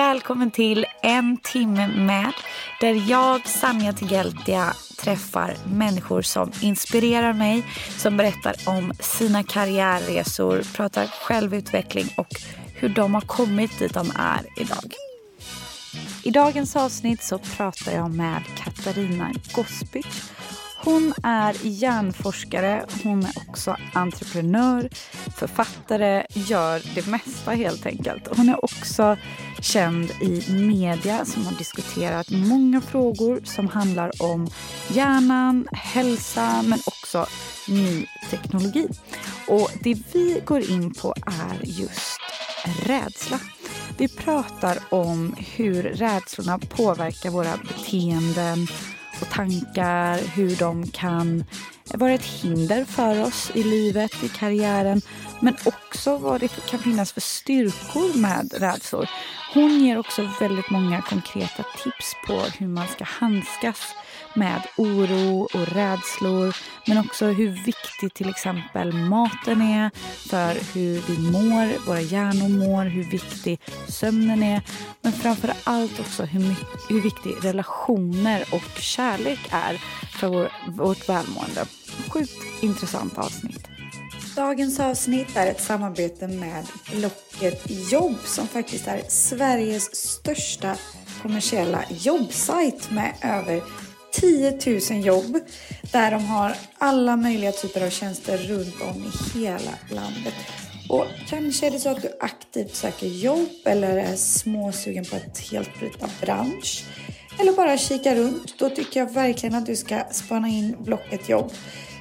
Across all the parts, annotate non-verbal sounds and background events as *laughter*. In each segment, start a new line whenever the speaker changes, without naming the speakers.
Välkommen till En timme med där jag, Sanja Tigeltia, träffar människor som inspirerar mig, som berättar om sina karriärresor, pratar självutveckling och hur de har kommit dit de är idag. I dagens avsnitt så pratar jag med Katarina Gospic hon är hjärnforskare, hon är också entreprenör, författare, gör det mesta helt enkelt. Hon är också känd i media som har diskuterat många frågor som handlar om hjärnan, hälsa men också ny teknologi. Och det vi går in på är just rädsla. Vi pratar om hur rädslorna påverkar våra beteenden och tankar, hur de kan vara ett hinder för oss i livet, i karriären men också vad det kan finnas för styrkor med rädslor. Hon ger också väldigt många konkreta tips på hur man ska handskas med oro och rädslor men också hur viktig till exempel maten är för hur vi mår, våra hjärnor mår, hur viktig sömnen är men framför allt också hur, hur viktig relationer och kärlek är för vår, vårt välmående. Sjukt intressant avsnitt. Dagens avsnitt är ett samarbete med Blocket Jobb som faktiskt är Sveriges största kommersiella jobbsajt med över 10 000 jobb där de har alla möjliga typer av tjänster runt om i hela landet. Och kanske är det så att du aktivt söker jobb eller är småsugen på att helt byta bransch. Eller bara kika runt. Då tycker jag verkligen att du ska spana in Blocket jobb.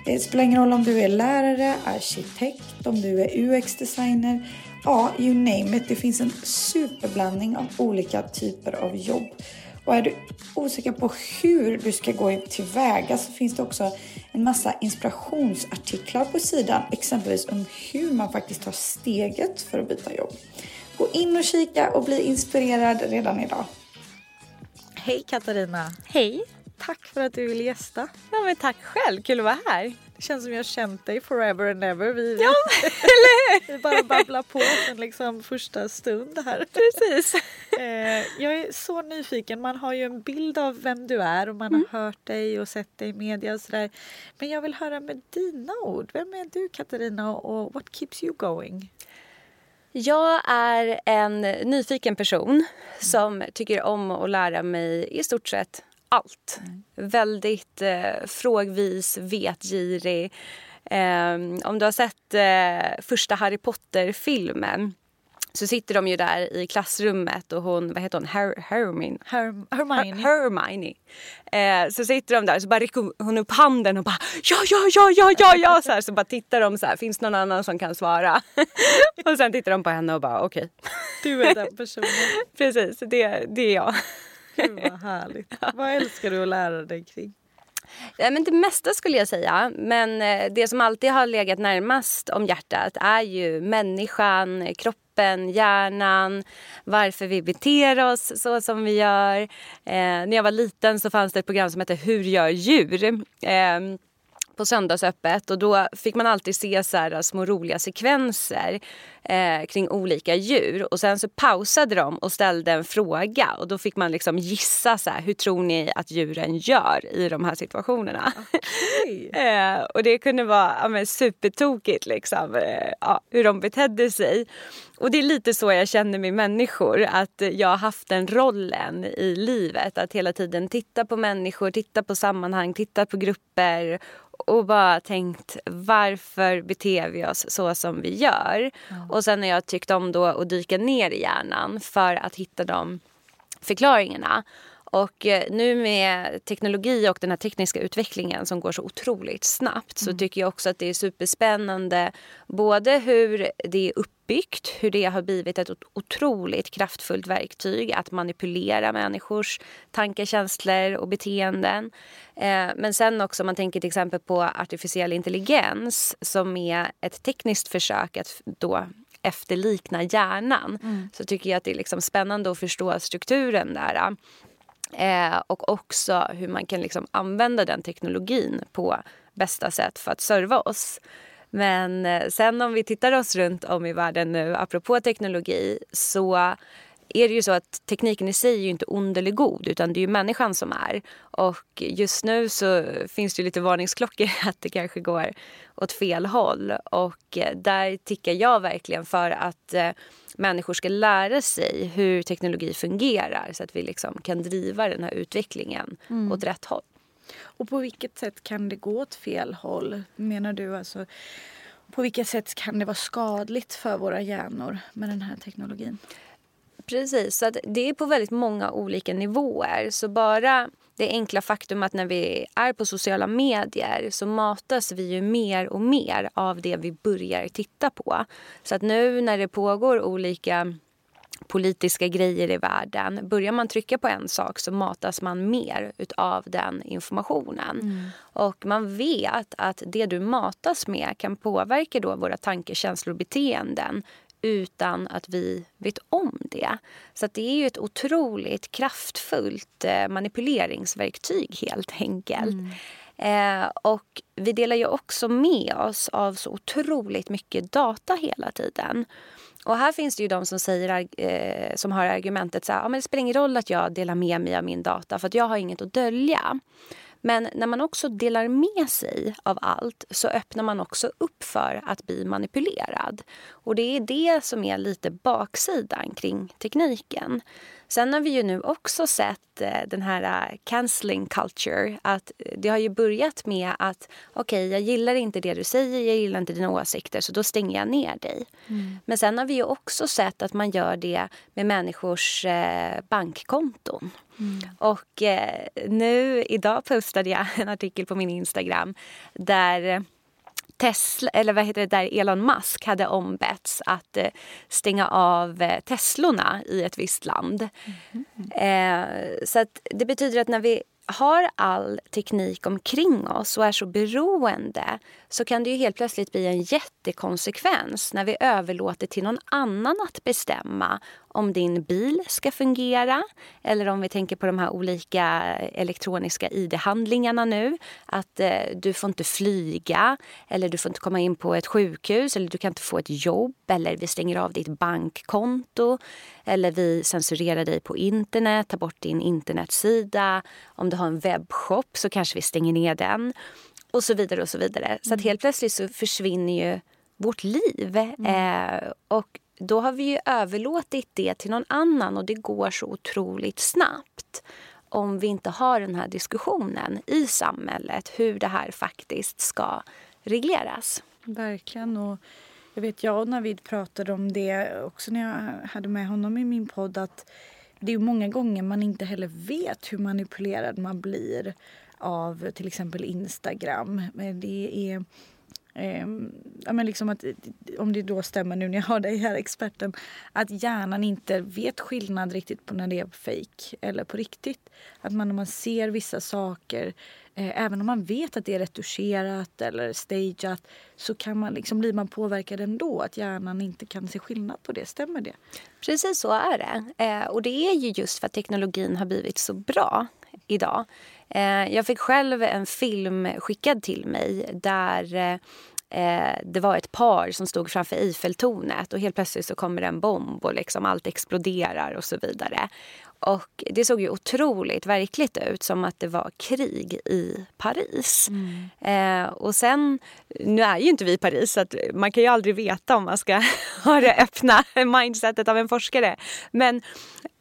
Det spelar ingen roll om du är lärare, arkitekt, om du är UX-designer. Ja, you name it. Det finns en superblandning av olika typer av jobb. Och är du osäker på hur du ska gå tillväga så finns det också en massa inspirationsartiklar på sidan. Exempelvis om hur man faktiskt tar steget för att byta jobb. Gå in och kika och bli inspirerad redan idag. Hej Katarina!
Hej!
Tack för att du vill gästa.
Ja men tack själv, kul att vara här.
Det känns som jag har känt dig forever and ever. Vi,
ja, eller *laughs*
Vi bara babblar på sen liksom första stund här.
Precis. *laughs*
Eh, jag är så nyfiken. Man har ju en bild av vem du är och man mm. har hört dig och sett dig i media och sådär. Men jag vill höra med dina ord. Vem är du Katarina och what keeps you going?
Jag är en nyfiken person som tycker om att lära mig i stort sett allt. Mm. Väldigt eh, frågvis, vetgirig. Eh, om du har sett eh, första Harry Potter-filmen så sitter de ju där i klassrummet och hon, vad heter hon, Her Hermione?
Her Hermione.
Her Hermione. Eh, så sitter de där så bara räcker hon upp handen och bara ja, ja, ja, ja, ja, ja. Så, här, så bara tittar de så här, finns någon annan som kan svara? *laughs* och sen tittar de på henne och bara okej. Okay.
Du är den *laughs* personen.
Precis, det, det är jag.
Gud vad härligt. *laughs* Vad älskar du att lära dig kring?
Ja, men det mesta skulle jag säga. Men eh, det som alltid har legat närmast om hjärtat är ju människan, kroppen, hjärnan, varför vi beter oss så som vi gör. Eh, när jag var liten så fanns det ett program som hette Hur gör djur? Eh, på söndagsöppet och då fick man alltid se så här små roliga sekvenser eh, kring olika djur och sen så pausade de och ställde en fråga och då fick man liksom gissa så här, hur tror ni att djuren gör i de här situationerna. Okay. *laughs* eh, och det kunde vara ja, men, supertokigt liksom, eh, ja, hur de betedde sig. Och det är lite så jag känner med människor, att jag har haft den rollen i livet. Att hela tiden titta på människor, titta på sammanhang, titta på grupper och bara tänkt varför beter vi oss så som vi gör. Mm. Och sen har jag tyckt om då att dyka ner i hjärnan för att hitta de förklaringarna. Och eh, nu med teknologi och den här tekniska utvecklingen som går så otroligt snabbt mm. så tycker jag också att det är superspännande både hur det är uppbyggt, hur det har blivit ett otroligt kraftfullt verktyg att manipulera människors tankar, känslor och beteenden. Eh, men sen också om man tänker till exempel på artificiell intelligens som är ett tekniskt försök att då efterlikna hjärnan mm. så tycker jag att det är liksom spännande att förstå strukturen där. Eh, och också hur man kan liksom använda den teknologin på bästa sätt för att serva oss. Men eh, sen om vi tittar oss runt om i världen nu, apropå teknologi, så är det ju så att tekniken i sig är ju inte ond eller god utan det är ju människan som är. Och just nu så finns det ju lite varningsklockor *laughs* att det kanske går åt fel håll. Och eh, där tickar jag verkligen för att eh, människor ska lära sig hur teknologi fungerar så att vi liksom kan driva den här utvecklingen mm. åt rätt håll.
Och på vilket sätt kan det gå åt fel håll? Menar du alltså på vilket sätt kan det vara skadligt för våra hjärnor med den här teknologin?
Precis, så det är på väldigt många olika nivåer. Så bara det enkla faktum att när vi är på sociala medier så matas vi ju mer och mer av det vi börjar titta på. Så att nu när det pågår olika politiska grejer i världen. Börjar man trycka på en sak så matas man mer av den informationen. Mm. Och man vet att det du matas med kan påverka då våra tankar, känslor och beteenden utan att vi vet om det. Så det är ju ett otroligt kraftfullt eh, manipuleringsverktyg helt enkelt. Mm. Eh, och vi delar ju också med oss av så otroligt mycket data hela tiden. Och här finns det ju de som, säger, eh, som har argumentet så här, ja, men det spelar ingen roll att jag delar med mig av min data för att jag har inget att dölja. Men när man också delar med sig av allt så öppnar man också upp för att bli manipulerad. Och det är det som är lite baksidan kring tekniken. Sen har vi ju nu också sett eh, den här uh, cancelling culture. Att det har ju börjat med att okej, okay, jag gillar inte det du säger, jag gillar inte dina åsikter så då stänger jag ner dig. Mm. Men sen har vi ju också sett att man gör det med människors eh, bankkonton. Mm. Och eh, nu idag postade jag en artikel på min Instagram där Tesla, eller vad heter det, där Elon Musk hade ombetts att eh, stänga av eh, Teslorna i ett visst land. Mm. Eh, så det betyder att när vi har all teknik omkring oss och är så beroende så kan det ju helt plötsligt bli en jättekonsekvens när vi överlåter till någon annan att bestämma om din bil ska fungera eller om vi tänker på de här olika elektroniska id-handlingarna nu. Att eh, du får inte flyga eller du får inte komma in på ett sjukhus eller du kan inte få ett jobb eller vi stänger av ditt bankkonto eller vi censurerar dig på internet, tar bort din internetsida. Om du har en webbshop så kanske vi stänger ner den och så vidare och så vidare. Så att mm. helt plötsligt så försvinner ju vårt liv. Mm. Eh, och då har vi ju överlåtit det till någon annan och det går så otroligt snabbt om vi inte har den här diskussionen i samhället hur det här faktiskt ska regleras.
Verkligen. Och jag vet jag och Navid pratade om det också när jag hade med honom i min podd att det är många gånger man inte heller vet hur manipulerad man blir av till exempel Instagram. Det är Eh, ja, men liksom att, om det då stämmer nu när jag har dig här, experten, att hjärnan inte vet skillnad riktigt på när det är fake eller på riktigt. Att man när man ser vissa saker, eh, även om man vet att det är retuscherat eller stageat, så kan man liksom, blir man påverkad ändå. Att hjärnan inte kan se skillnad på det. Stämmer det?
Precis så är det. Eh, och det är ju just för att teknologin har blivit så bra idag. Eh, jag fick själv en film skickad till mig där eh, eh, det var ett par som stod framför Eiffeltornet och helt plötsligt så kommer en bomb och liksom allt exploderar och så vidare. Och det såg ju otroligt verkligt ut, som att det var krig i Paris. Mm. Eh, och sen, nu är ju inte vi i Paris så man kan ju aldrig veta om man ska *laughs* ha det öppna mindsetet av en forskare. Men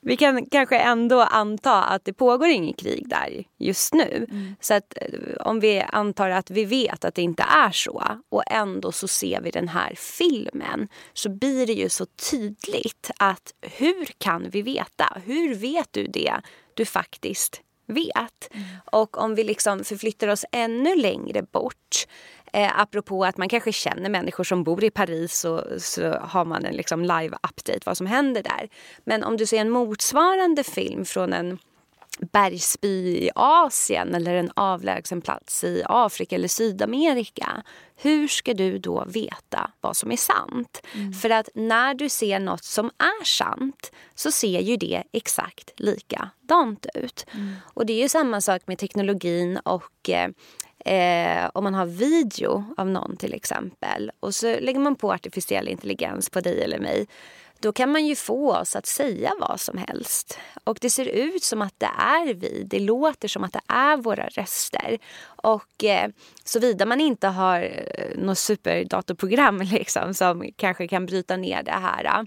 vi kan kanske ändå anta att det pågår inget krig där just nu. Mm. Så att eh, om vi antar att vi vet att det inte är så och ändå så ser vi den här filmen så blir det ju så tydligt att hur kan vi veta? Hur vet du det du faktiskt vet. Mm. Och om vi liksom förflyttar oss ännu längre bort Eh, apropå att man kanske känner människor som bor i Paris och så har man en liksom live-update vad som händer där. Men om du ser en motsvarande film från en bergsby i Asien eller en avlägsen plats i Afrika eller Sydamerika. Hur ska du då veta vad som är sant? Mm. För att när du ser något som är sant så ser ju det exakt likadant ut. Mm. Och det är ju samma sak med teknologin och eh, Eh, om man har video av någon till exempel och så lägger man på artificiell intelligens på dig eller mig då kan man ju få oss att säga vad som helst. Och det ser ut som att det är vi. Det låter som att det är våra röster. Och eh, såvida man inte har eh, något superdatorprogram *laughs* liksom, som kanske kan bryta ner det här eh,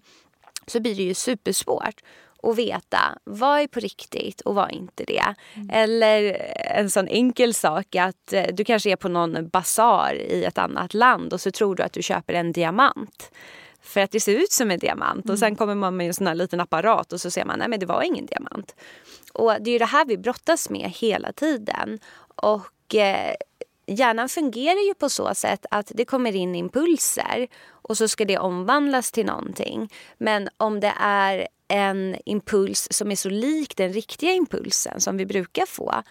så blir det ju supersvårt och veta vad är på riktigt och vad är inte det. Mm. Eller en sån enkel sak att eh, du kanske är på någon basar i ett annat land och så tror du att du köper en diamant. För att det ser ut som en diamant mm. och sen kommer man med en sån här liten apparat och så ser man nej men det var ingen diamant. Och det är det här vi brottas med hela tiden. Och eh, hjärnan fungerar ju på så sätt att det kommer in impulser och så ska det omvandlas till någonting. Men om det är en impuls som är så lik den riktiga impulsen som vi brukar få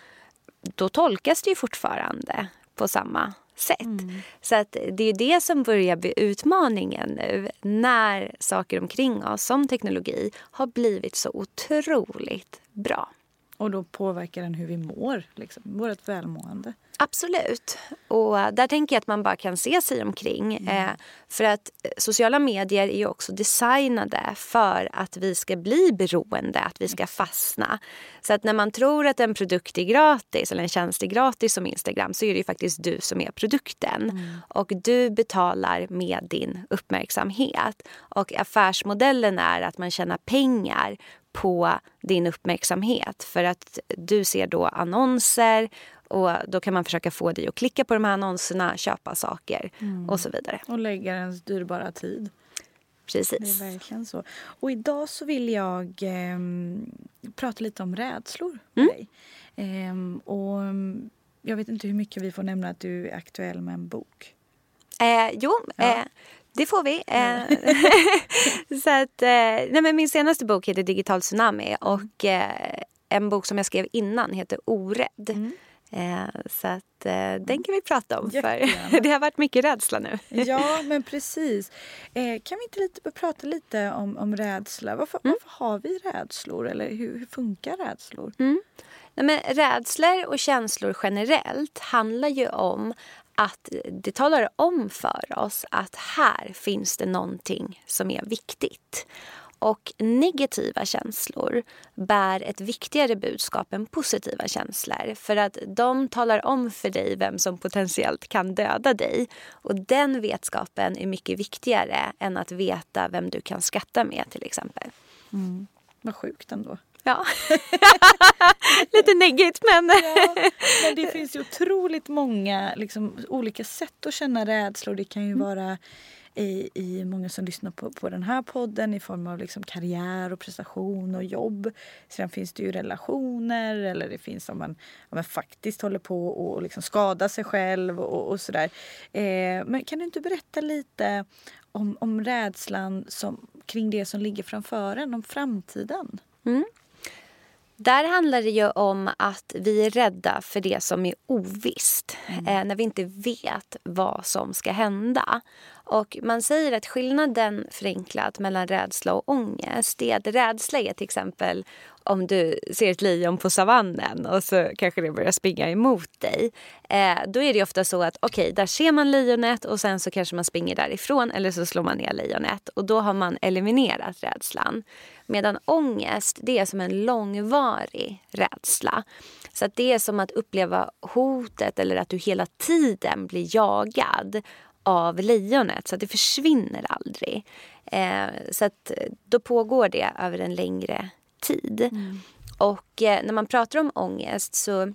då tolkas det ju fortfarande på samma sätt. Mm. Så att det är det som börjar bli utmaningen nu när saker omkring oss som teknologi har blivit så otroligt bra.
Och då påverkar den hur vi mår, liksom, vårt välmående.
Absolut. Och där tänker jag att man bara kan se sig omkring. Mm. Eh, för att eh, sociala medier är ju också designade för att vi ska bli beroende, att vi ska fastna. Så att när man tror att en produkt är gratis eller en tjänst är gratis som Instagram så är det ju faktiskt du som är produkten. Mm. Och du betalar med din uppmärksamhet. Och affärsmodellen är att man tjänar pengar på din uppmärksamhet. För att du ser då annonser och då kan man försöka få dig att klicka på de här annonserna, köpa saker mm. och så vidare.
Och lägga ens dyrbara tid.
Precis.
Det är verkligen så. Och idag så vill jag eh, prata lite om rädslor med mm. dig. Eh, och jag vet inte hur mycket vi får nämna att du är aktuell med en bok.
Eh, jo, ja. Det får vi. Eh, *laughs* så att, eh, nej men min senaste bok heter Digital tsunami och eh, en bok som jag skrev innan heter Orädd. Mm. Så att, den kan vi prata om för *laughs* det har varit mycket rädsla nu.
ja *laughs* men precis. Kan vi inte lite, prata lite om, om rädsla? Varför, mm. varför har vi rädslor eller hur, hur funkar rädslor?
Mm. Nej, men rädslor och känslor generellt handlar ju om att det talar om för oss att här finns det någonting som är viktigt. Och negativa känslor bär ett viktigare budskap än positiva känslor. För att de talar om för dig vem som potentiellt kan döda dig. Och den vetskapen är mycket viktigare än att veta vem du kan skratta med till exempel.
Mm. Vad sjukt ändå.
Ja. *laughs* Lite neggigt men... ja,
men det finns ju otroligt många liksom, olika sätt att känna rädslor. Det kan ju mm. vara i, i många som lyssnar på, på den här podden i form av liksom karriär och prestation och jobb. Sen finns det ju relationer eller det finns om man, om man faktiskt håller på och liksom skada sig själv och, och sådär. Eh, men kan du inte berätta lite om, om rädslan som, kring det som ligger framför en, om framtiden?
Mm. Där handlar det ju om att vi är rädda för det som är ovisst. Mm. Eh, när vi inte vet vad som ska hända. Och man säger att skillnaden förenklat mellan rädsla och ångest är att rädsla är till exempel om du ser ett lejon på savannen och så kanske det börjar springa emot dig. Eh, då är det ofta så att okej, okay, där ser man lejonet och sen så kanske man springer därifrån eller så slår man ner lejonet och då har man eliminerat rädslan. Medan ångest, det är som en långvarig rädsla. Så att det är som att uppleva hotet eller att du hela tiden blir jagad av lejonet så att det försvinner aldrig. Eh, så att då pågår det över en längre tid. Mm. Och eh, när man pratar om ångest så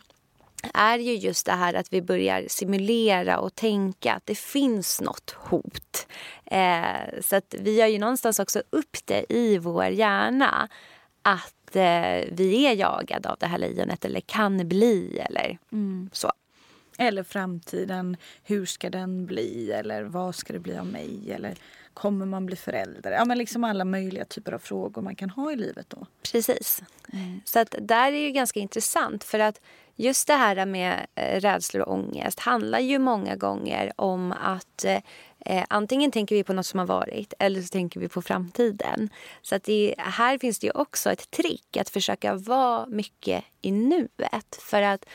är ju just det här att vi börjar simulera och tänka att det finns något hot. Eh, så att vi har ju någonstans också upp det i vår hjärna att att eh, vi är jagade av det här lejonet eller kan bli eller mm. så.
Eller framtiden, hur ska den bli? Eller vad ska det bli av mig? Eller kommer man bli förälder? Ja, men liksom alla möjliga typer av frågor man kan ha i livet då.
Precis. Mm. Så att där är det ganska intressant för att just det här med eh, rädslor och ångest handlar ju många gånger om att eh, eh, antingen tänker vi på något som har varit eller så tänker vi på framtiden. Så att det, här finns det ju också ett trick att försöka vara mycket i nuet. För att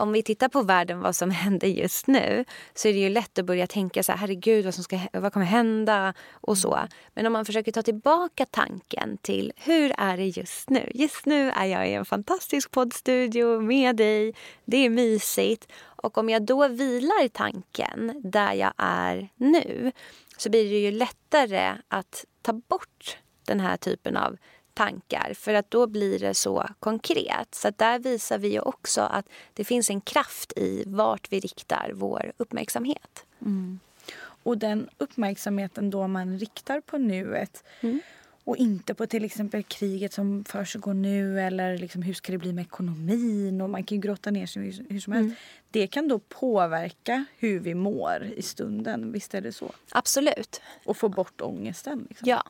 om vi tittar på världen, vad som *laughs* händer just nu så är det ju lätt att börja tänka så här, herregud vad, som ska, vad kommer hända och så. Men om man försöker ta tillbaka tanken till hur är det just nu? Just nu är jag i en fantastisk poddstudio med dig. Det är mysigt. Och om jag då vilar tanken där jag är nu så blir det ju lättare att ta bort den här typen av tankar för att då blir det så konkret. Så där visar vi också att det finns en kraft i vart vi riktar vår uppmärksamhet. Mm.
Och den uppmärksamheten då man riktar på nuet mm. och inte på till exempel kriget som försiggår nu eller liksom hur ska det bli med ekonomin och man kan ju grotta ner sig hur som helst. Mm. Det kan då påverka hur vi mår i stunden, visst är det så?
Till
Och få bort ångesten. Liksom.
Ja,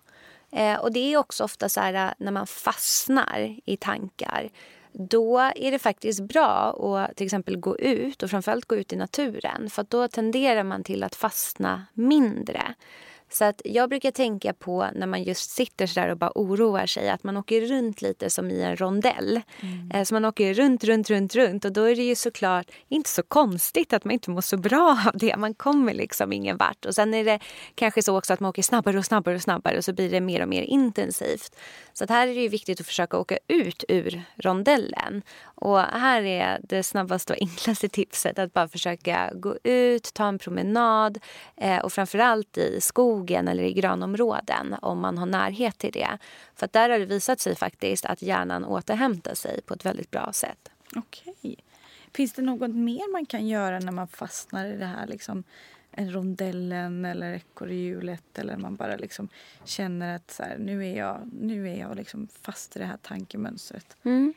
Eh, och det är också ofta så här eh, när man fastnar i tankar. Då är det faktiskt bra att till exempel gå ut och framförallt gå ut i naturen. För då tenderar man till att fastna mindre. Så att jag brukar tänka på när man just sitter så där och bara oroar sig att man åker runt lite som i en rondell. Mm. Eh, så man åker runt, runt, runt, runt och då är det ju såklart inte så konstigt att man inte mår så bra *laughs* av det. Man kommer liksom ingen vart. Och sen är det kanske så också att man åker snabbare och snabbare och snabbare och så blir det mer och mer intensivt. Så att här är det viktigt att försöka åka ut ur rondellen. Och här är det snabbaste och enklaste tipset att bara försöka gå ut, ta en promenad eh, och framförallt i skogen eller i grönområden om man har närhet till det. För där har det visat sig faktiskt att hjärnan återhämtar sig på ett väldigt bra sätt.
Okej. Finns det något mer man kan göra när man fastnar i det här liksom, rondellen eller ekorrhjulet eller man bara liksom känner att så här, nu är jag, nu är jag liksom fast i det här tankemönstret?
Mm.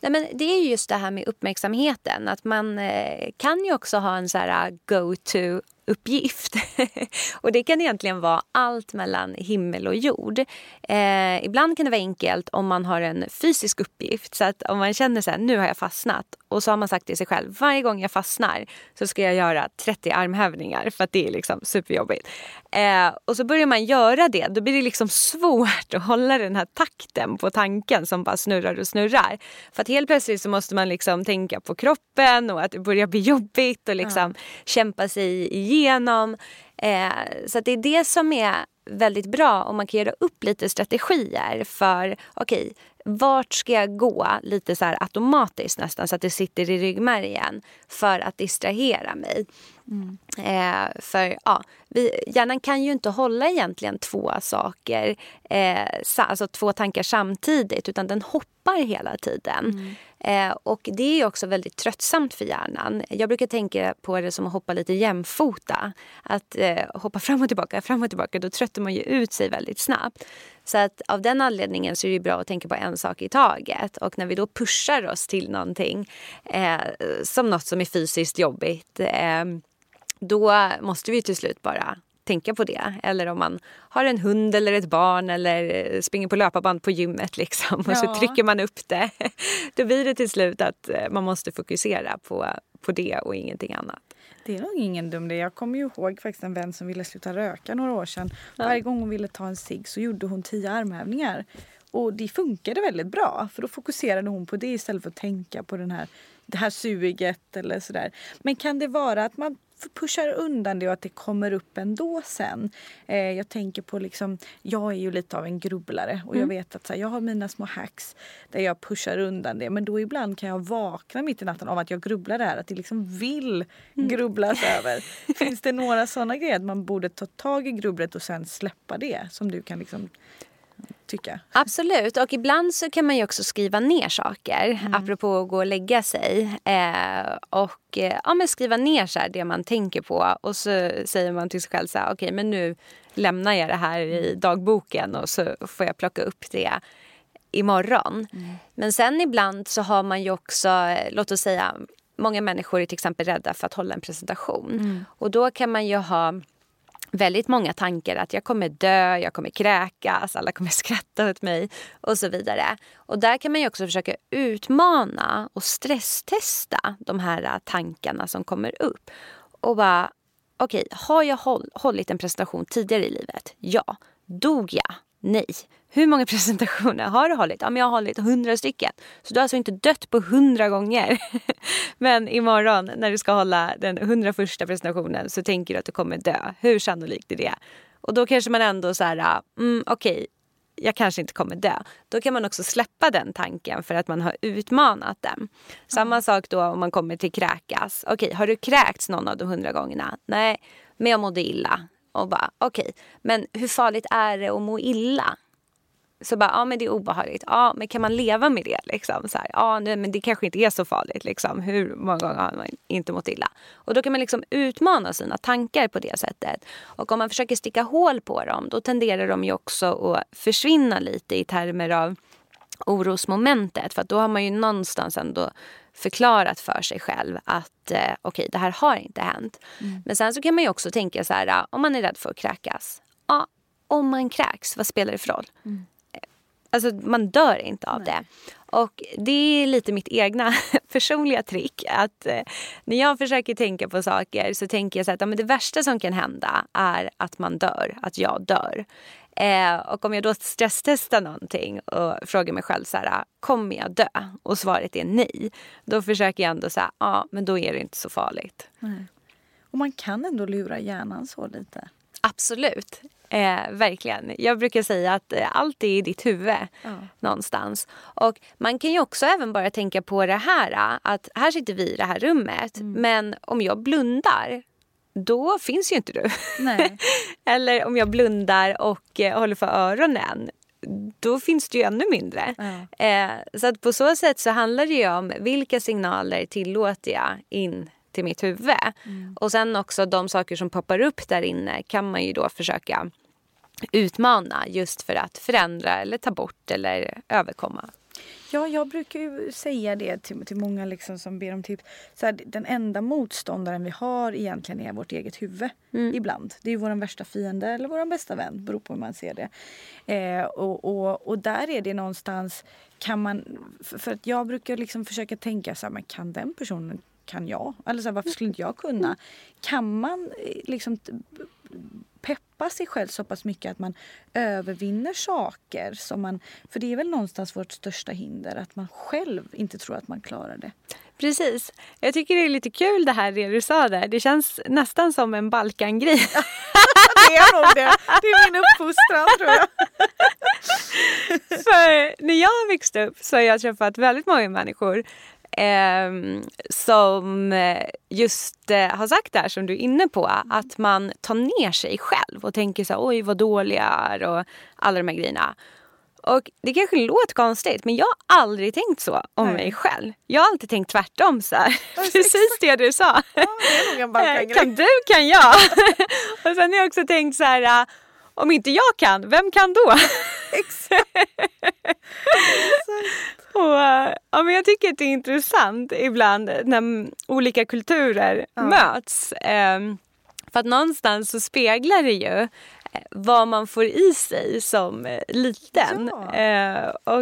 Nej, men det är just det här med uppmärksamheten. Att Man eh, kan ju också ha en så här eh, go-to uppgift. *laughs* och det kan egentligen vara allt mellan himmel och jord. Eh, ibland kan det vara enkelt om man har en fysisk uppgift. Så att om man känner så här, nu har jag fastnat och så har man sagt till sig själv, varje gång jag fastnar så ska jag göra 30 armhävningar för att det är liksom superjobbigt. Eh, och så börjar man göra det, då blir det liksom *laughs* svårt att hålla den här takten på tanken som bara snurrar och snurrar. För att helt plötsligt så måste man liksom tänka på kroppen och att det börjar bli jobbigt och liksom ja. kämpa sig igenom. Eh, så det är det som är väldigt bra om man kan göra upp lite strategier för okej, okay, vart ska jag gå lite så automatiskt nästan så att det sitter i ryggmärgen för att distrahera mig. Mm. Eh, för ja, vi, hjärnan kan ju inte hålla egentligen två saker, eh, sa, alltså två tankar samtidigt utan den hoppar hela tiden. Mm. Eh, och det är också väldigt tröttsamt för hjärnan. Jag brukar tänka på det som att hoppa lite jämfota. Att eh, hoppa fram och tillbaka, fram och tillbaka, då tröttar man ju ut sig väldigt snabbt. Så att av den anledningen så är det bra att tänka på en sak i taget. Och när vi då pushar oss till någonting eh, som något som är fysiskt jobbigt eh, då måste vi till slut bara tänka på det. Eller om man har en hund eller ett barn eller springer på löparband på gymmet *laughs* liksom, och ja. så trycker man upp det. *laughs* Då blir det till slut att eh, man måste fokusera på, på det och ingenting annat.
Det är nog ingen dum idé. Jag kommer ju ihåg faktiskt en vän som ville sluta röka några år sedan. Ja. Varje gång hon ville ta en cigg så gjorde hon tio armhävningar. Och det funkade väldigt bra för då fokuserade hon på det istället för att tänka på den här, det här suget eller sådär. Men kan det vara att man pushar undan det och att det kommer upp ändå sen. Eh, jag tänker på liksom, jag är ju lite av en grubblare och mm. jag vet att här, jag har mina små hacks där jag pushar undan det. Men då ibland kan jag vakna mitt i natten av att jag grubblar där, att det liksom vill mm. grubblas mm. *laughs* över. Finns det några sådana grejer att man borde ta tag i grubblet och sen släppa det som du kan liksom tycka.
Absolut. Och ibland så kan man ju också skriva ner saker. Mm. Apropå att gå och lägga sig. Eh, och eh, ja, men skriva ner så det man tänker på. Och så säger man till sig själv så här, okej okay, men nu lämnar jag det här i dagboken och så får jag plocka upp det imorgon. Mm. Men sen ibland så har man ju också, eh, låt oss säga, många människor är till exempel rädda för att hålla en presentation. Mm. Och då kan man ju ha väldigt många tankar att jag kommer dö, jag kommer kräkas, alltså alla kommer *laughs* skratta åt mig och så vidare. Och där kan man ju också försöka utmana och stresstesta de här äh, tankarna som kommer upp. Och bara, okej, okay, har jag håll, hållit en presentation tidigare i livet? Ja. Dog jag? Nej. Hur många *laughs* presentationer har du hållit? Ja, men jag har hållit hundra stycken. Så du har alltså inte dött på hundra gånger. *laughs* men imorgon när du ska hålla den hundra första presentationen så tänker du att du kommer dö. Hur sannolikt är det? Och då kanske man ändå så här, mm, okej, okay, jag kanske inte kommer dö. Då kan man också släppa den tanken för att man har utmanat den. Samma sak då om man kommer till kräkas. Okej, okay, har du kräkts någon av de hundra gångerna? Nej, men jag mådde illa. Och bara okej, okay, men hur farligt är det att må illa? Så bara, ja men det är obehagligt. Ja, men kan man leva med det? Liksom? Så här, ja, nej, men det kanske inte är så farligt. Liksom. Hur många gånger har man inte mått illa? Och då kan man liksom utmana sina tankar på det sättet. Och om man försöker sticka hål på dem, då tenderar de ju också att försvinna lite i termer av orosmomentet. För då har man ju någonstans ändå förklarat för sig själv att eh, okej, okay, det här har inte hänt. Mm. Men sen så kan man ju också tänka så här, om man är rädd för att kräkas. Ja, om man kräks, vad spelar det för roll? Mm. Alltså man dör inte av Nej. det. Och det är lite mitt egna *laughs* personliga trick. Att eh, när jag försöker tänka på saker så tänker jag så att ja, men det värsta som kan hända är att man dör, att jag dör. Eh, och om jag då stresstestar någonting och frågar mig själv så här, kommer jag dö? Och svaret är nej. Då försöker jag ändå säga, ja men då är det inte så farligt. Nej.
Och man kan ändå lura hjärnan så lite.
Absolut. Eh, verkligen. Jag brukar säga att eh, allt är i ditt huvud ja. någonstans. Och man kan ju också även bara tänka på det här att här sitter vi i det här rummet mm. men om jag blundar då finns ju inte du. *laughs* Eller om jag blundar och eh, håller för öronen då finns det ju ännu mindre. Ja. Eh, så att på så sätt så handlar det ju om vilka signaler tillåter jag in till mitt huvud. Mm. Och sen också de saker som poppar upp där inne kan man ju då försöka utmana just för att förändra eller ta bort eller överkomma.
Ja, jag brukar ju säga det till, till många liksom som ber om tips. Så här, den enda motståndaren vi har egentligen är vårt eget huvud. Mm. Ibland. Det är vår värsta fiende eller vår bästa vän. Beror på hur man ser det. Eh, och, och, och där är det någonstans kan man... För, för att jag brukar liksom försöka tänka så här, men kan den personen kan jag? Eller så här, varför skulle inte jag kunna? Kan man eh, liksom peppa sig själv så pass mycket att man övervinner saker. Som man, för det är väl någonstans vårt största hinder, att man själv inte tror att man klarar det.
Precis. Jag tycker det är lite kul det här det du sa där. Det känns nästan som en Balkan-grej. *laughs*
det är nog det. Det är min uppfostran tror jag.
För när jag växte upp så har jag träffat väldigt många människor eh, som just eh, har sagt det här som du är inne på. Att man tar ner sig själv och tänker så här, oj vad dålig jag är och alla de här grejerna. Och det kanske låter konstigt men jag har aldrig tänkt så om Nej. mig själv. Jag har alltid tänkt tvärtom. Så här. *laughs* Precis det du sa. Ja, det eh, kan du kan jag. *laughs* och sen har jag också tänkt så här om inte jag kan, vem kan då? Exakt. *laughs* och, eh, ja, men jag tycker att det är intressant ibland när olika kulturer ja. möts. Um, för att någonstans så speglar det ju eh, vad man får i sig som eh, liten. Ja. Och,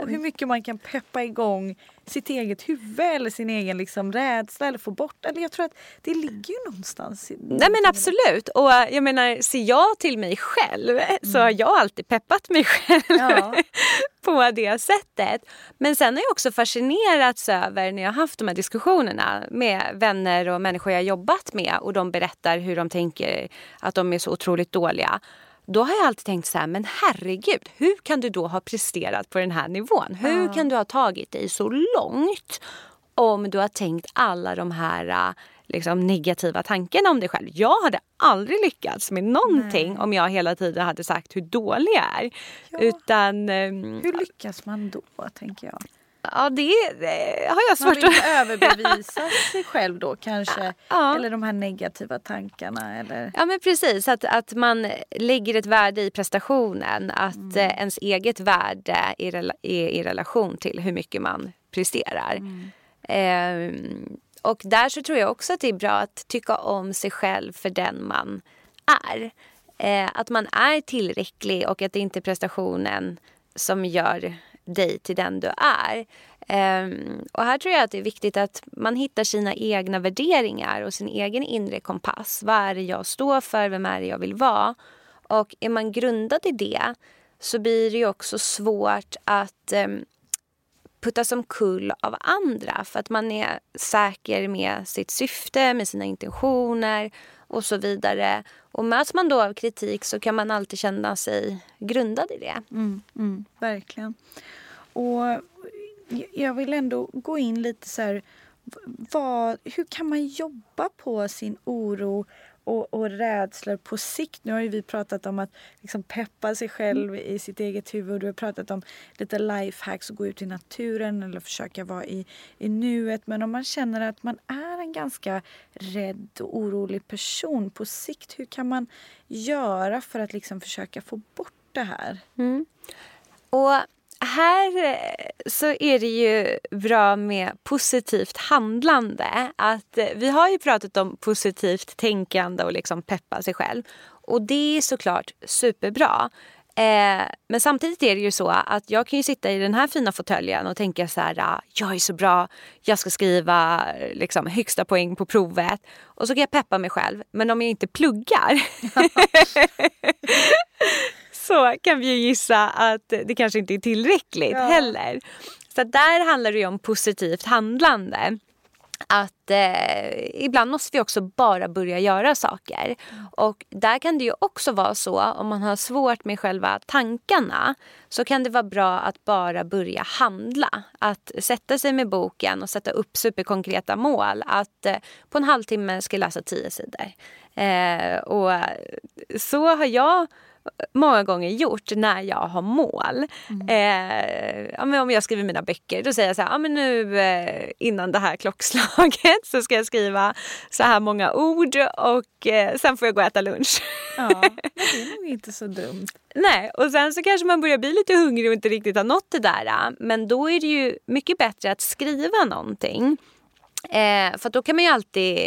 och hur mycket man kan peppa igång sitt eget huvud eller sin egen liksom rädsla eller få bort eller jag tror att det ligger ju någonstans.
Nej men absolut och eh, jag menar ser jag till mig själv mm. så har jag alltid peppat mig *laughs* själv ja. på det sättet. Men sen har jag också fascinerats över när jag haft de här diskussionerna med vänner och människor jag jobbat med och de berättar hur de tänker att de är så otroligt dåliga. Då har jag alltid tänkt så här, men herregud, hur kan du då ha presterat på den här nivån? Hur ja. kan du ha tagit dig så långt om du har tänkt alla de här liksom, negativa tankarna om dig själv? Jag hade aldrig lyckats med någonting Nej. om jag hela tiden hade sagt hur dålig jag är. Ja. Utan, um,
hur lyckas man då, tänker jag?
Ja, det, det har jag svårt
att... Man *laughs* vill överbevisa sig själv då kanske. Ja. Eller de här negativa tankarna. Eller...
Ja men precis, att, att man lägger ett värde i prestationen. Att mm. Eh, ens eget värde är, är i relation till hur mycket man presterar. Mm. Eh, och där så tror jag också att det är bra att tycka om sig själv för den man är. Eh, att man är tillräcklig och att det inte är prestationen som gör dig till den du är. Um, och här tror jag att det är viktigt att man hittar sina egna värderingar och sin egen inre kompass. Vad är det jag står för? Vem är det jag vill vara? Och är man grundad i det så blir det ju också svårt att ehm, um, puttas omkull av andra för att man är säker med sitt syfte, med sina intentioner och så vidare. Och möts man då av kritik så kan man alltid känna sig grundad i det.
Mm, mm, verkligen. Och jag vill ändå gå in lite så här, vad, hur kan man jobba på sin oro och, och rädslor på sikt. Nu har ju vi pratat om att liksom peppa sig själv i sitt eget huvud. Du har pratat om lite lifehacks och gå ut i naturen eller försöka vara i, i nuet. Men om man känner att man är en ganska rädd och orolig person på sikt. Hur kan man göra för att liksom försöka få bort det här?
Mm. Och här eh, så är det ju bra med positivt handlande. Att eh, vi har ju pratat om positivt tänkande och liksom peppa sig själv. Och det är såklart superbra. Eh, men samtidigt är det ju så att jag kan ju sitta i den här fina fåtöljen och tänka så här, ah, jag är så bra, jag ska skriva liksom, högsta poäng på provet. Och så kan jag peppa mig själv. Men om jag inte pluggar *laughs* så kan vi ju gissa att det kanske inte är tillräckligt ja. heller. Så där handlar det om positivt handlande. Att eh, ibland måste vi också bara börja göra saker. Och där kan det ju också vara så, om man har svårt med själva tankarna så kan det vara bra att bara börja handla. Att sätta sig med boken och sätta upp superkonkreta mål. Att eh, på en halvtimme ska jag läsa tio sidor. Eh, och så har jag många gånger gjort när jag har mål. Mm. Eh, ja, om jag skriver mina böcker då säger jag så här, ja, men nu eh, innan det här klockslaget så ska jag skriva så här många ord och eh, sen får jag gå och äta lunch.
Ja, det är nog inte så dumt.
Nej, och sen så kanske man börjar bli lite hungrig och inte riktigt har nått det där. Men då är det ju mycket bättre att skriva någonting. Eh, för då kan man ju alltid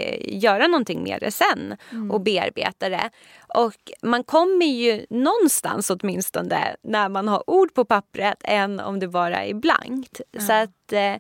göra någonting med det sen mm. och bearbeta det. Och man kommer ju någonstans åtminstone när man har ord på pappret än om det bara är blankt. Mm. Så att eh,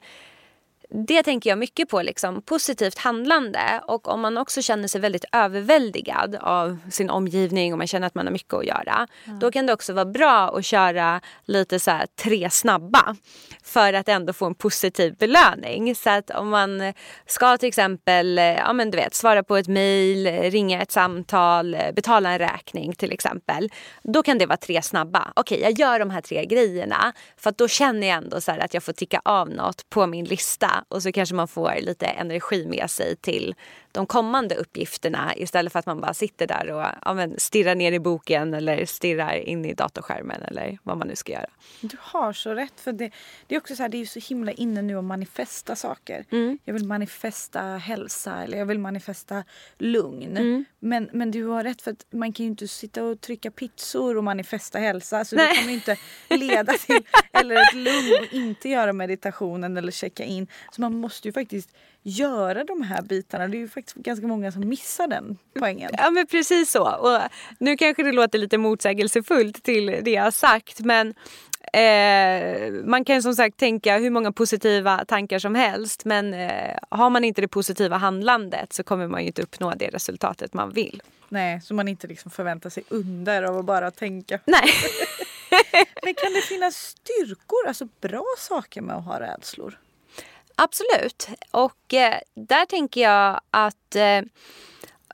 det tänker jag mycket på, liksom, positivt handlande. Och om man också känner sig väldigt överväldigad av sin omgivning och man känner att man har mycket att göra. Mm. Då kan det också vara bra att köra lite så här, tre snabba. För att ändå få en positiv belöning. Så att om man ska till exempel ja, men du vet, svara på ett mejl, ringa ett samtal, betala en räkning till exempel. Då kan det vara tre snabba. Okej, jag gör de här tre grejerna. För då känner jag ändå så att jag får ticka av något på min lista och så kanske man får lite energi med sig till de kommande uppgifterna istället för att man bara sitter där och ja, men, stirrar ner i boken eller stirrar in i datorskärmen eller vad man nu ska göra.
Du har så rätt. för Det, det är också så här, det är så himla inne nu att manifesta saker. Mm. Jag vill manifesta hälsa eller jag vill manifesta lugn. Mm. Men, men du har rätt för att man kan ju inte sitta och trycka pizzor och manifesta hälsa. Så Nej. det kommer inte leda till *laughs* eller ett lugn och inte göra meditationen eller checka in. Så man måste ju faktiskt göra de här bitarna. Det är ju faktiskt ganska många som missar den poängen.
Ja men precis så. Och nu kanske det låter lite motsägelsefullt till det jag har sagt men Eh, man kan som sagt tänka hur många positiva tankar som helst men eh, har man inte det positiva handlandet så kommer man ju inte uppnå det resultatet man vill.
Nej, så man inte liksom förväntar sig under av att bara tänka.
Nej. *laughs*
men kan det finnas styrkor, alltså bra saker med att ha rädslor?
Absolut. Och eh, där tänker jag att eh,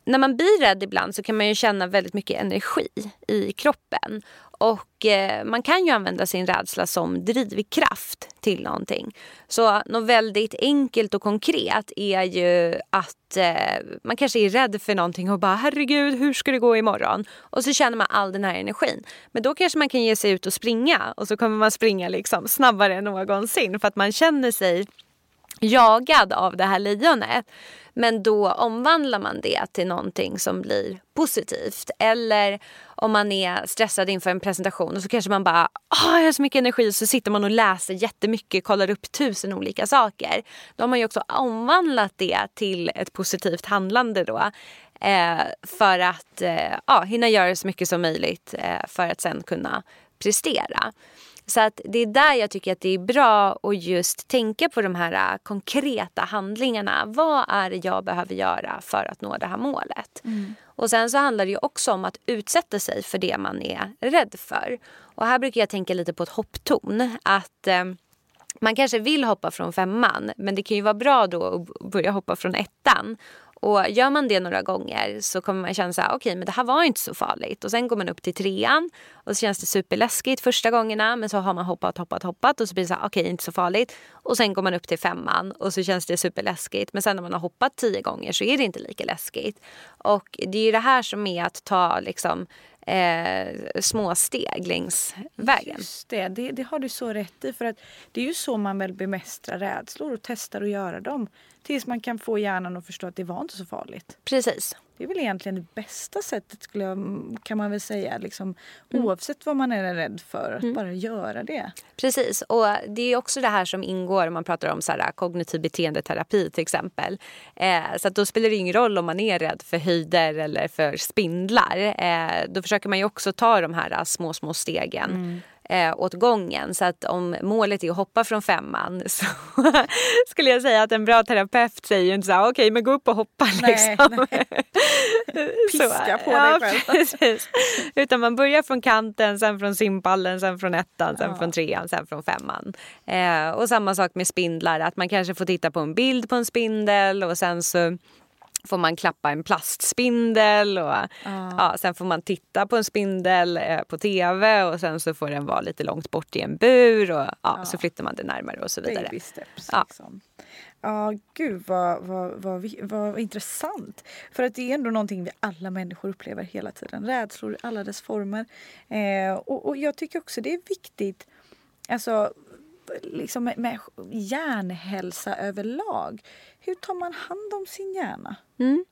när man blir rädd ibland så kan man ju känna väldigt mycket energi i kroppen. Och eh, man kan ju använda sin rädsla som drivkraft till någonting. Så något väldigt enkelt och konkret är ju att eh, man kanske är rädd för någonting och bara herregud hur ska det gå imorgon? Och så känner man all den här energin. Men då kanske man kan ge sig ut och springa och så kommer man springa liksom snabbare än någonsin för att man känner sig jagad av det här lejonet. Men då omvandlar man det till någonting som blir positivt. Eller om man är stressad inför en presentation och så kanske man bara Åh, jag har så mycket energi och så sitter man och läser jättemycket, kollar upp tusen olika saker. Då har man ju också omvandlat det till ett positivt handlande då. Eh, för att eh, ja, hinna göra så mycket som möjligt eh, för att sen kunna prestera. Så att det är där jag tycker att det är bra att just tänka på de här äh, konkreta handlingarna. Vad är det jag behöver göra för att nå det här målet? Mm. Och sen så handlar det ju också om att utsätta sig för det man är rädd för. Och här brukar jag tänka lite på ett hopptorn. Att eh, man kanske vill hoppa från femman men det kan ju vara bra då att börja hoppa från ettan. Och gör man det några gånger så kommer man känna så här, okay, men det här var inte så farligt. Och sen går man upp till trean och så känns det superläskigt första gångerna men så har man hoppat, hoppat, hoppat och så blir det så här, okej okay, inte så farligt. Och sen går man upp till femman och så känns det superläskigt. Men sen när man har hoppat tio gånger så är det inte lika läskigt. Och det är ju det här som är att ta liksom eh, små steg längs vägen.
Just det. det, det har du så rätt i. För att det är ju så man väl bemästrar rädslor och testar att göra dem. Tills man kan få hjärnan att förstå att det var inte så farligt.
Precis.
Det är väl egentligen det bästa sättet skulle jag, kan man väl säga. Liksom, mm. Oavsett vad man är rädd för, att mm. bara göra det.
Precis, och det är också det här som ingår om man pratar om så här, kognitiv beteendeterapi till exempel. Eh, så att då spelar det ingen roll om man är rädd för höjder eller för spindlar. Eh, då försöker man ju också ta de här små, små stegen. Mm eh, åt gången. Så att om målet är att hoppa från femman *laughs* så skulle jag säga att en bra terapeut säger ju inte så här, okej okay, men gå upp och hoppa liksom. Nej, *laughs*
Piska på ja, dig själv. Precis.
Utan man börjar från kanten, sen från simpallen, sen från ettan, sen ja. från trean, sen från femman. Eh, och samma sak med spindlar, att man kanske får titta på en bild på en spindel och sen så får man klappa en plastspindel och ah. ja, sen får man titta på en spindel eh, på tv och sen så får den vara lite långt bort i en bur och ja, ah. så flyttar man det närmare och så vidare.
Baby steps ja. liksom. Ja, gud vad, vad, vad, vad, intressant. För att det är ändå någonting vi alla människor upplever hela tiden. Rädslor i alla dess former. Eh, och, och jag tycker också det är viktigt Alltså liksom med, hjärnhälsa överlag. Hur tar man hand om sin hjärna?
Mm.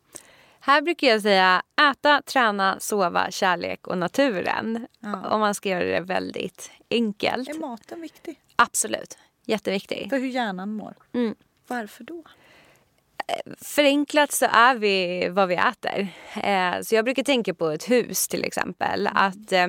Här brukar jag säga äta, träna, sova, kärlek och naturen. Ja. Om man ska göra det väldigt enkelt.
Är maten viktig?
Absolut. Jätteviktig.
För hur hjärnan mår? Mm. Varför då?
Förenklat så är vi vad vi äter. Eh, så jag brukar tänka på ett hus till exempel. Mm. Att eh,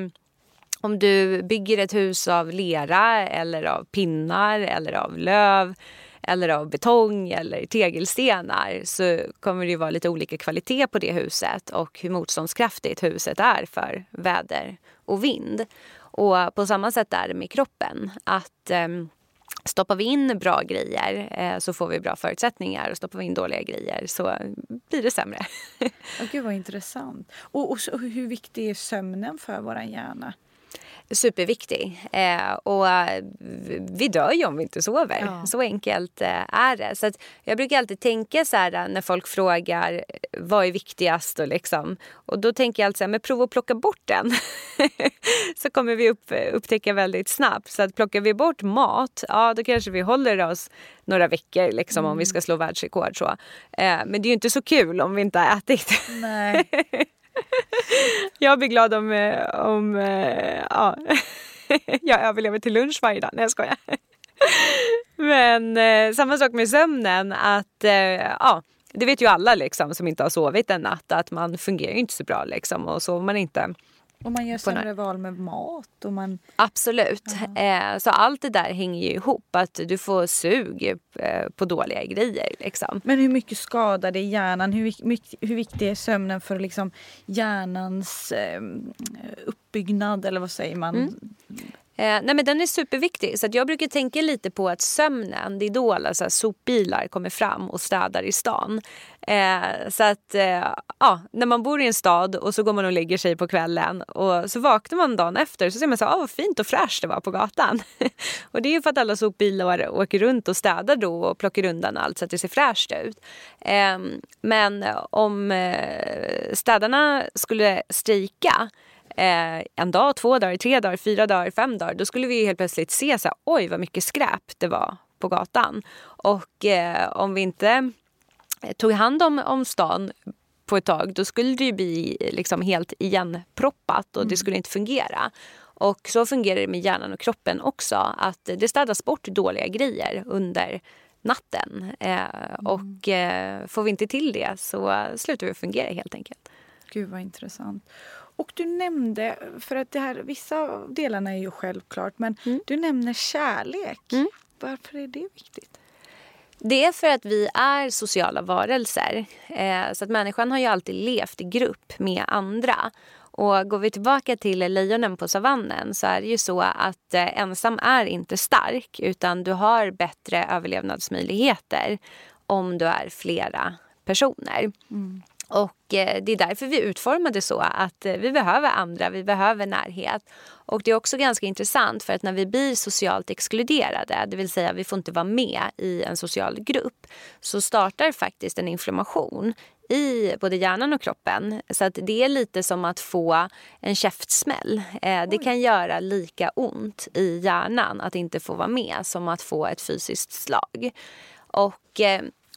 om du bygger ett hus av lera eller av pinnar eller av löv eller av betong eller tegelstenar så kommer det vara lite olika kvalitet på det huset och hur motståndskraftigt huset är för väder och vind. Och på samma sätt är det med kroppen. Att eh, Stoppar vi in bra grejer eh, så får vi bra förutsättningar och stoppar vi in dåliga grejer så blir det sämre. *laughs*
oh, Gud vad intressant. Och, och så, hur viktig är sömnen för vår hjärna?
Superviktig. Eh, och eh, vi dör ju om vi inte sover. Ja. Så enkelt eh, är det. Så jag brukar alltid tänka så här eh, när folk frågar vad är viktigast och liksom. Och då tänker jag alltid så här, men prova att plocka bort den. *laughs* så kommer vi upp, upptäcka väldigt snabbt. Så att plockar vi bort mat, ja då kanske vi håller oss några veckor liksom mm. om vi mm. ska slå världsrekord så. Eh, men det är ju inte så kul om vi inte har ätit.
Nej. *laughs*
jag blir glad om, eh, om eh, ja, jag överlever till lunch varje dag. Nej jag skojar. Men eh, samma sak med sömnen. att eh, ja, Det vet ju alla liksom, som inte har sovit en natt att man fungerar inte så bra. Liksom, och sover man inte
och man gör sämre val med mat. Och man...
Absolut. Eh, så allt det där hänger ju ihop. Att du får sug eh, på dåliga grejer. Liksom.
Men hur mycket skadar det hjärnan? Hur, mycket, hur viktig är sömnen för liksom hjärnans eh, uppbyggnad? Eller vad säger man? Mm.
Eh, nej men den är superviktig. Så jag brukar tänka lite på att sömnen, det är då alla så här sopbilar kommer fram och städar i stan. Eh, så att eh, ja, när man bor i en stad och så går man och lägger sig på kvällen och så vaknar man dagen efter så ser man så här, ah, vad fint och fräscht det var på gatan. *laughs* och det är för att alla sopbilar åker runt och städar då och plockar undan allt så att det ser fräscht ut. Eh, men om eh, städarna skulle strejka eh, en dag, två dagar, tre dagar, fyra dagar, fem dagar. Då skulle vi helt plötsligt se så här, oj vad mycket skräp det var på gatan. Och eh, om vi inte tog hand om, om stan på ett tag då skulle det bli liksom helt igenproppat och det mm. skulle inte fungera. Och så fungerar det med hjärnan och kroppen också. Att det städas bort dåliga grejer under natten. Eh, mm. Och eh, får vi inte till det så slutar vi fungera helt enkelt.
Gud vad intressant. Och du nämnde, för att det här, vissa av delarna är ju självklart, men mm. du nämner kärlek. Mm. Varför är det viktigt?
Det är för att vi är sociala varelser. Eh, så att människan har ju alltid levt i grupp med andra. Och går vi tillbaka till lejonen på savannen så är det ju så att eh, ensam är inte stark utan du har bättre överlevnadsmöjligheter om du är flera personer. Mm. Och eh, det är därför vi utformade så att eh, vi behöver andra, vi behöver närhet. Och det är också ganska intressant för att när vi blir socialt exkluderade, det vill säga vi får inte vara med i en social grupp, så startar faktiskt en inflammation i både hjärnan och kroppen. Så att det är lite som att få en käftsmäll. Eh, det kan göra lika ont i hjärnan att inte få vara med som att få ett fysiskt slag. Och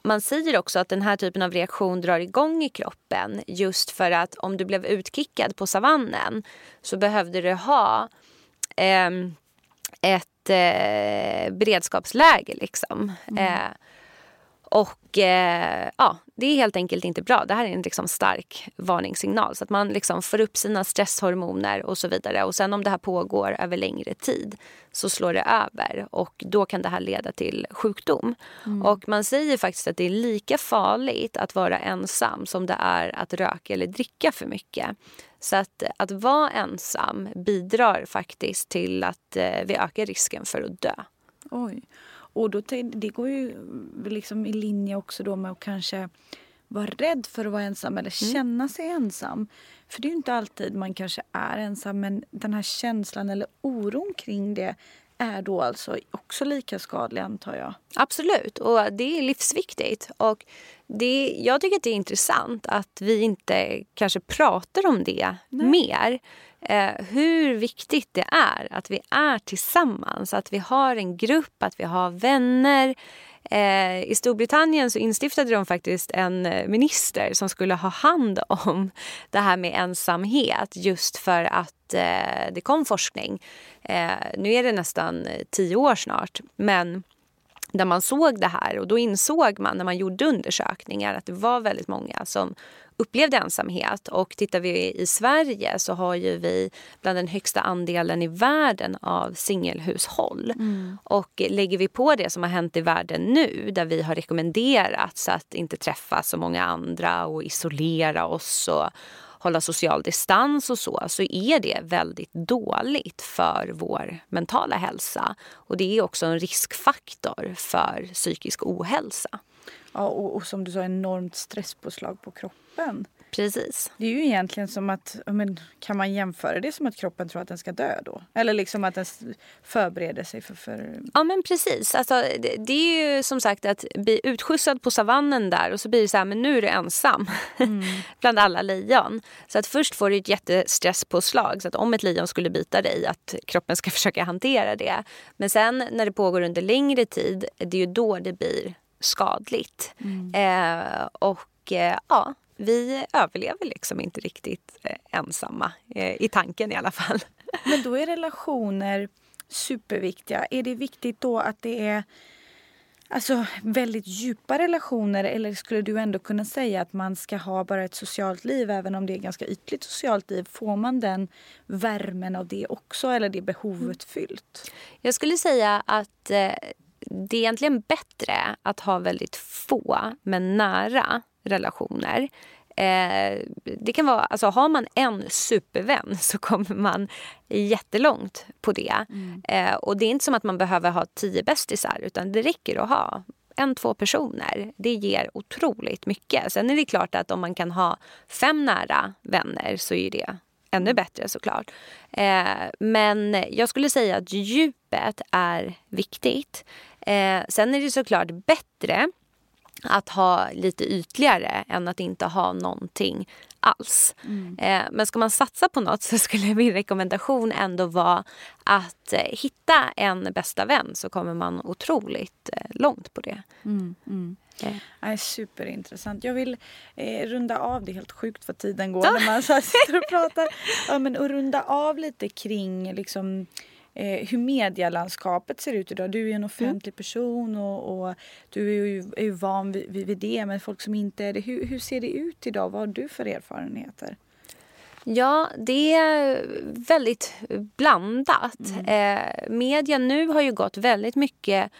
man säger också att den här typen av reaktion drar igång i kroppen just för att om du blev utkickad på savannen så behövde du ha eh, ett eh, beredskapsläge. Liksom. Mm. Eh, och eh, ja, det är helt enkelt inte bra. Det här är en liksom stark varningssignal. Så att man liksom får upp sina stresshormoner och så vidare. Och sen om det här pågår över längre tid så slår det över och då kan det här leda till sjukdom. Mm. Och man säger faktiskt att det är lika farligt att vara ensam som det är att röka eller dricka för mycket. Så att, att vara ensam bidrar faktiskt till att eh, vi ökar risken för att dö.
Oj. Och då, det går ju liksom i linje också då med att kanske vara rädd för att vara ensam eller mm. känna sig ensam. För det är ju inte alltid man kanske är ensam men den här känslan eller oron kring det är då alltså också lika skadlig antar jag.
Absolut, och det är livsviktigt. Och det, jag tycker att det är intressant att vi inte kanske pratar om det Nej. mer eh, hur viktigt det är att vi är tillsammans. Att vi har en grupp, att vi har vänner. Eh, I Storbritannien så instiftade de faktiskt en eh, minister som skulle ha hand om det här med ensamhet just för att eh, det kom forskning. Eh, nu är det nästan eh, tio år snart, men där man såg det här och då insåg man när man gjorde undersökningar att det var väldigt många som upplevde ensamhet. Och tittar vi i Sverige så har ju vi bland den högsta andelen i världen av singelhushåll. Mm. Och lägger vi på det som har hänt i världen nu där vi har rekommenderats att inte träffa så många andra och isolera oss och hålla social distans och så, så är det väldigt dåligt för vår mentala hälsa. Och det är också en riskfaktor för psykisk ohälsa.
Ja, och, och som du sa, enormt stresspåslag på kroppen.
Precis.
Det är ju egentligen som att, men, kan man jämföra det som att kroppen tror att den ska dö då? Eller liksom att den förbereder sig för... för...
Ja men precis. Alltså, det, det, är ju som sagt att bli utskjutsad på savannen där och så blir det så här, men nu är du ensam mm. *laughs* bland alla lejon. Så att först får du ett jättestrresspåslag så att om ett lejon skulle bita dig att kroppen ska *laughs* försöka hantera det. Men sen när det pågår under längre tid, det är ju då det blir skadligt. Mm. Eh, och eh, ja, vi överlever liksom inte riktigt eh, ensamma, eh, i tanken i alla fall. *laughs*
Men då är relationer superviktiga. Är det viktigt då att det är alltså, väldigt djupa relationer eller skulle du ändå kunna säga att man ska ha bara ett socialt liv även om det är ganska ytligt socialt liv? Får man den värmen av det också eller det behovet mm. fyllt?
Jag skulle säga att eh, det är egentligen bättre att ha väldigt få men nära relationer Eh, det kan vara, alltså har man en supervän *laughs* så kommer man jättelångt på det. Mm. Eh, och det är inte som att man behöver ha tio bästisar utan det räcker att ha en, två personer. Det ger otroligt mycket. Sen är det klart att om man kan ha fem nära vänner så är det ännu bättre såklart. Eh, men jag skulle säga att djupet är viktigt. Eh, sen är det såklart bättre att ha lite ytligare än att inte ha någonting alls. Mm. Eh, men ska man satsa på något så skulle *laughs* min rekommendation ändå vara att eh, hitta en bästa vän så kommer man otroligt eh, långt på det. Mm.
Mm. Ja, superintressant. Jag vill eh, runda av, det är helt sjukt vad tiden går när man *laughs* så sitter och pratar. Ja, men att runda av lite kring liksom, eh, hur medielandskapet ser ut idag. Du är en offentlig person och, och du är ju, är ju van vid, vid, det. Men folk som inte är det, hur, hur ser det ut idag? Vad har du för erfarenheter?
Ja, det är väldigt blandat. Mm. Eh, media nu har ju gått väldigt mycket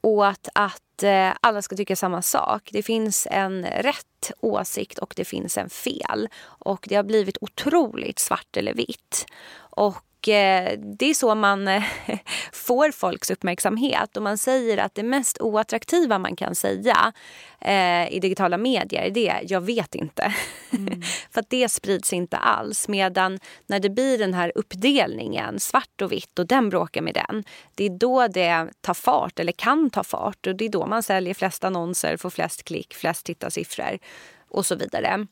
åt att eh, alla ska tycka samma sak. Det finns en rätt åsikt och det finns en fel. Och det har blivit otroligt svart eller vitt. Och Eh, det är så man eh, *laughs* får folks uppmärksamhet. Och man säger att det mest oattraktiva man kan säga eh, i digitala medier det är jag vet inte. Mm. *laughs* För det sprids inte alls. Medan när det blir den här uppdelningen, svart och vitt och den bråkar med den. Det är då det tar fart eller kan ta fart och det är då man säljer flest annonser, får flest klick, flest tittarsiffror och så vidare.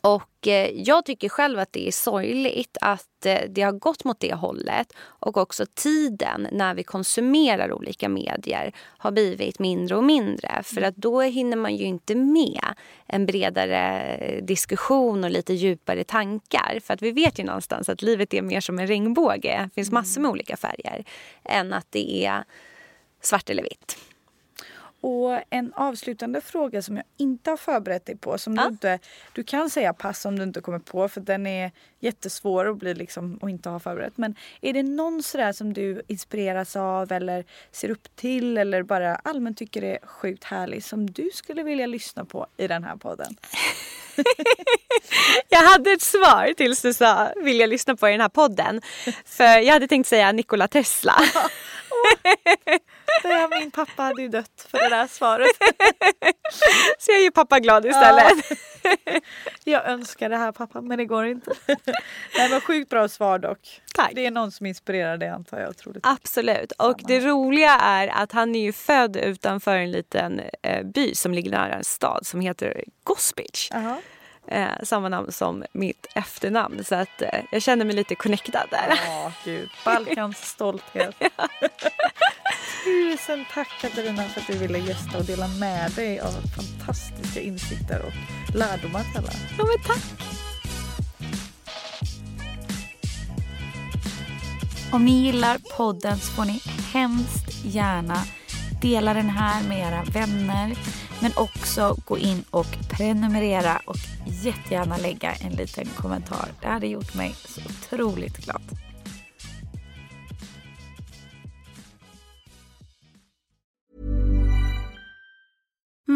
Och eh, jag tycker själv att det är sorgligt att eh, det har gått mot det hållet och också tiden när vi konsumerar olika medier har blivit mindre och mindre. För att då hinner man ju inte med en bredare diskussion och lite djupare tankar. För att vi vet ju någonstans att livet är mer som en regnbåge. Det finns massor med olika färger. Än att det är svart eller vitt.
Och en avslutande fråga som jag inte har förberett dig på. Som ja. du, inte, du kan säga pass om du inte kommer på för den är jättesvår att bli liksom och inte ha förberett. Men är det någon sådär som du inspireras av eller ser upp till eller bara allmänt tycker är sjukt härlig som du skulle vilja lyssna på i den här podden? *laughs*
jag hade ett svar tills du sa vill jag lyssna på i den här podden. *laughs* För jag hade tänkt säga Nikola Tesla. *laughs* *laughs*
Det min pappa hade ju dött för det där svaret. *laughs*
Så jag gör pappa glad istället.
Ja. *laughs* Jag önskar det här pappa men det går inte. Nej men sjukt bra svar dock. Tack. Det är någon som inspirerar dig antar jag. Otroligt.
Absolut. Och det roliga är att han är ju född utanför en liten eh, by som ligger nära en stad som heter Gospic. Uh -huh. Eh, samma namn som mitt efternamn. Så att eh, jag känner mig lite connectad där.
Ja, gud. Balkans stolthet. *laughs* Tusen tack Katarina för att du ville gästa och dela med dig av fantastiska insikter och lärdomar till alla.
Ja, men tack.
Om ni gillar podden så får ni hemskt gärna dela den här med era vänner men också gå in och prenumerera och jättegärna lägga en liten kommentar. Det hade gjort mig så otroligt glad.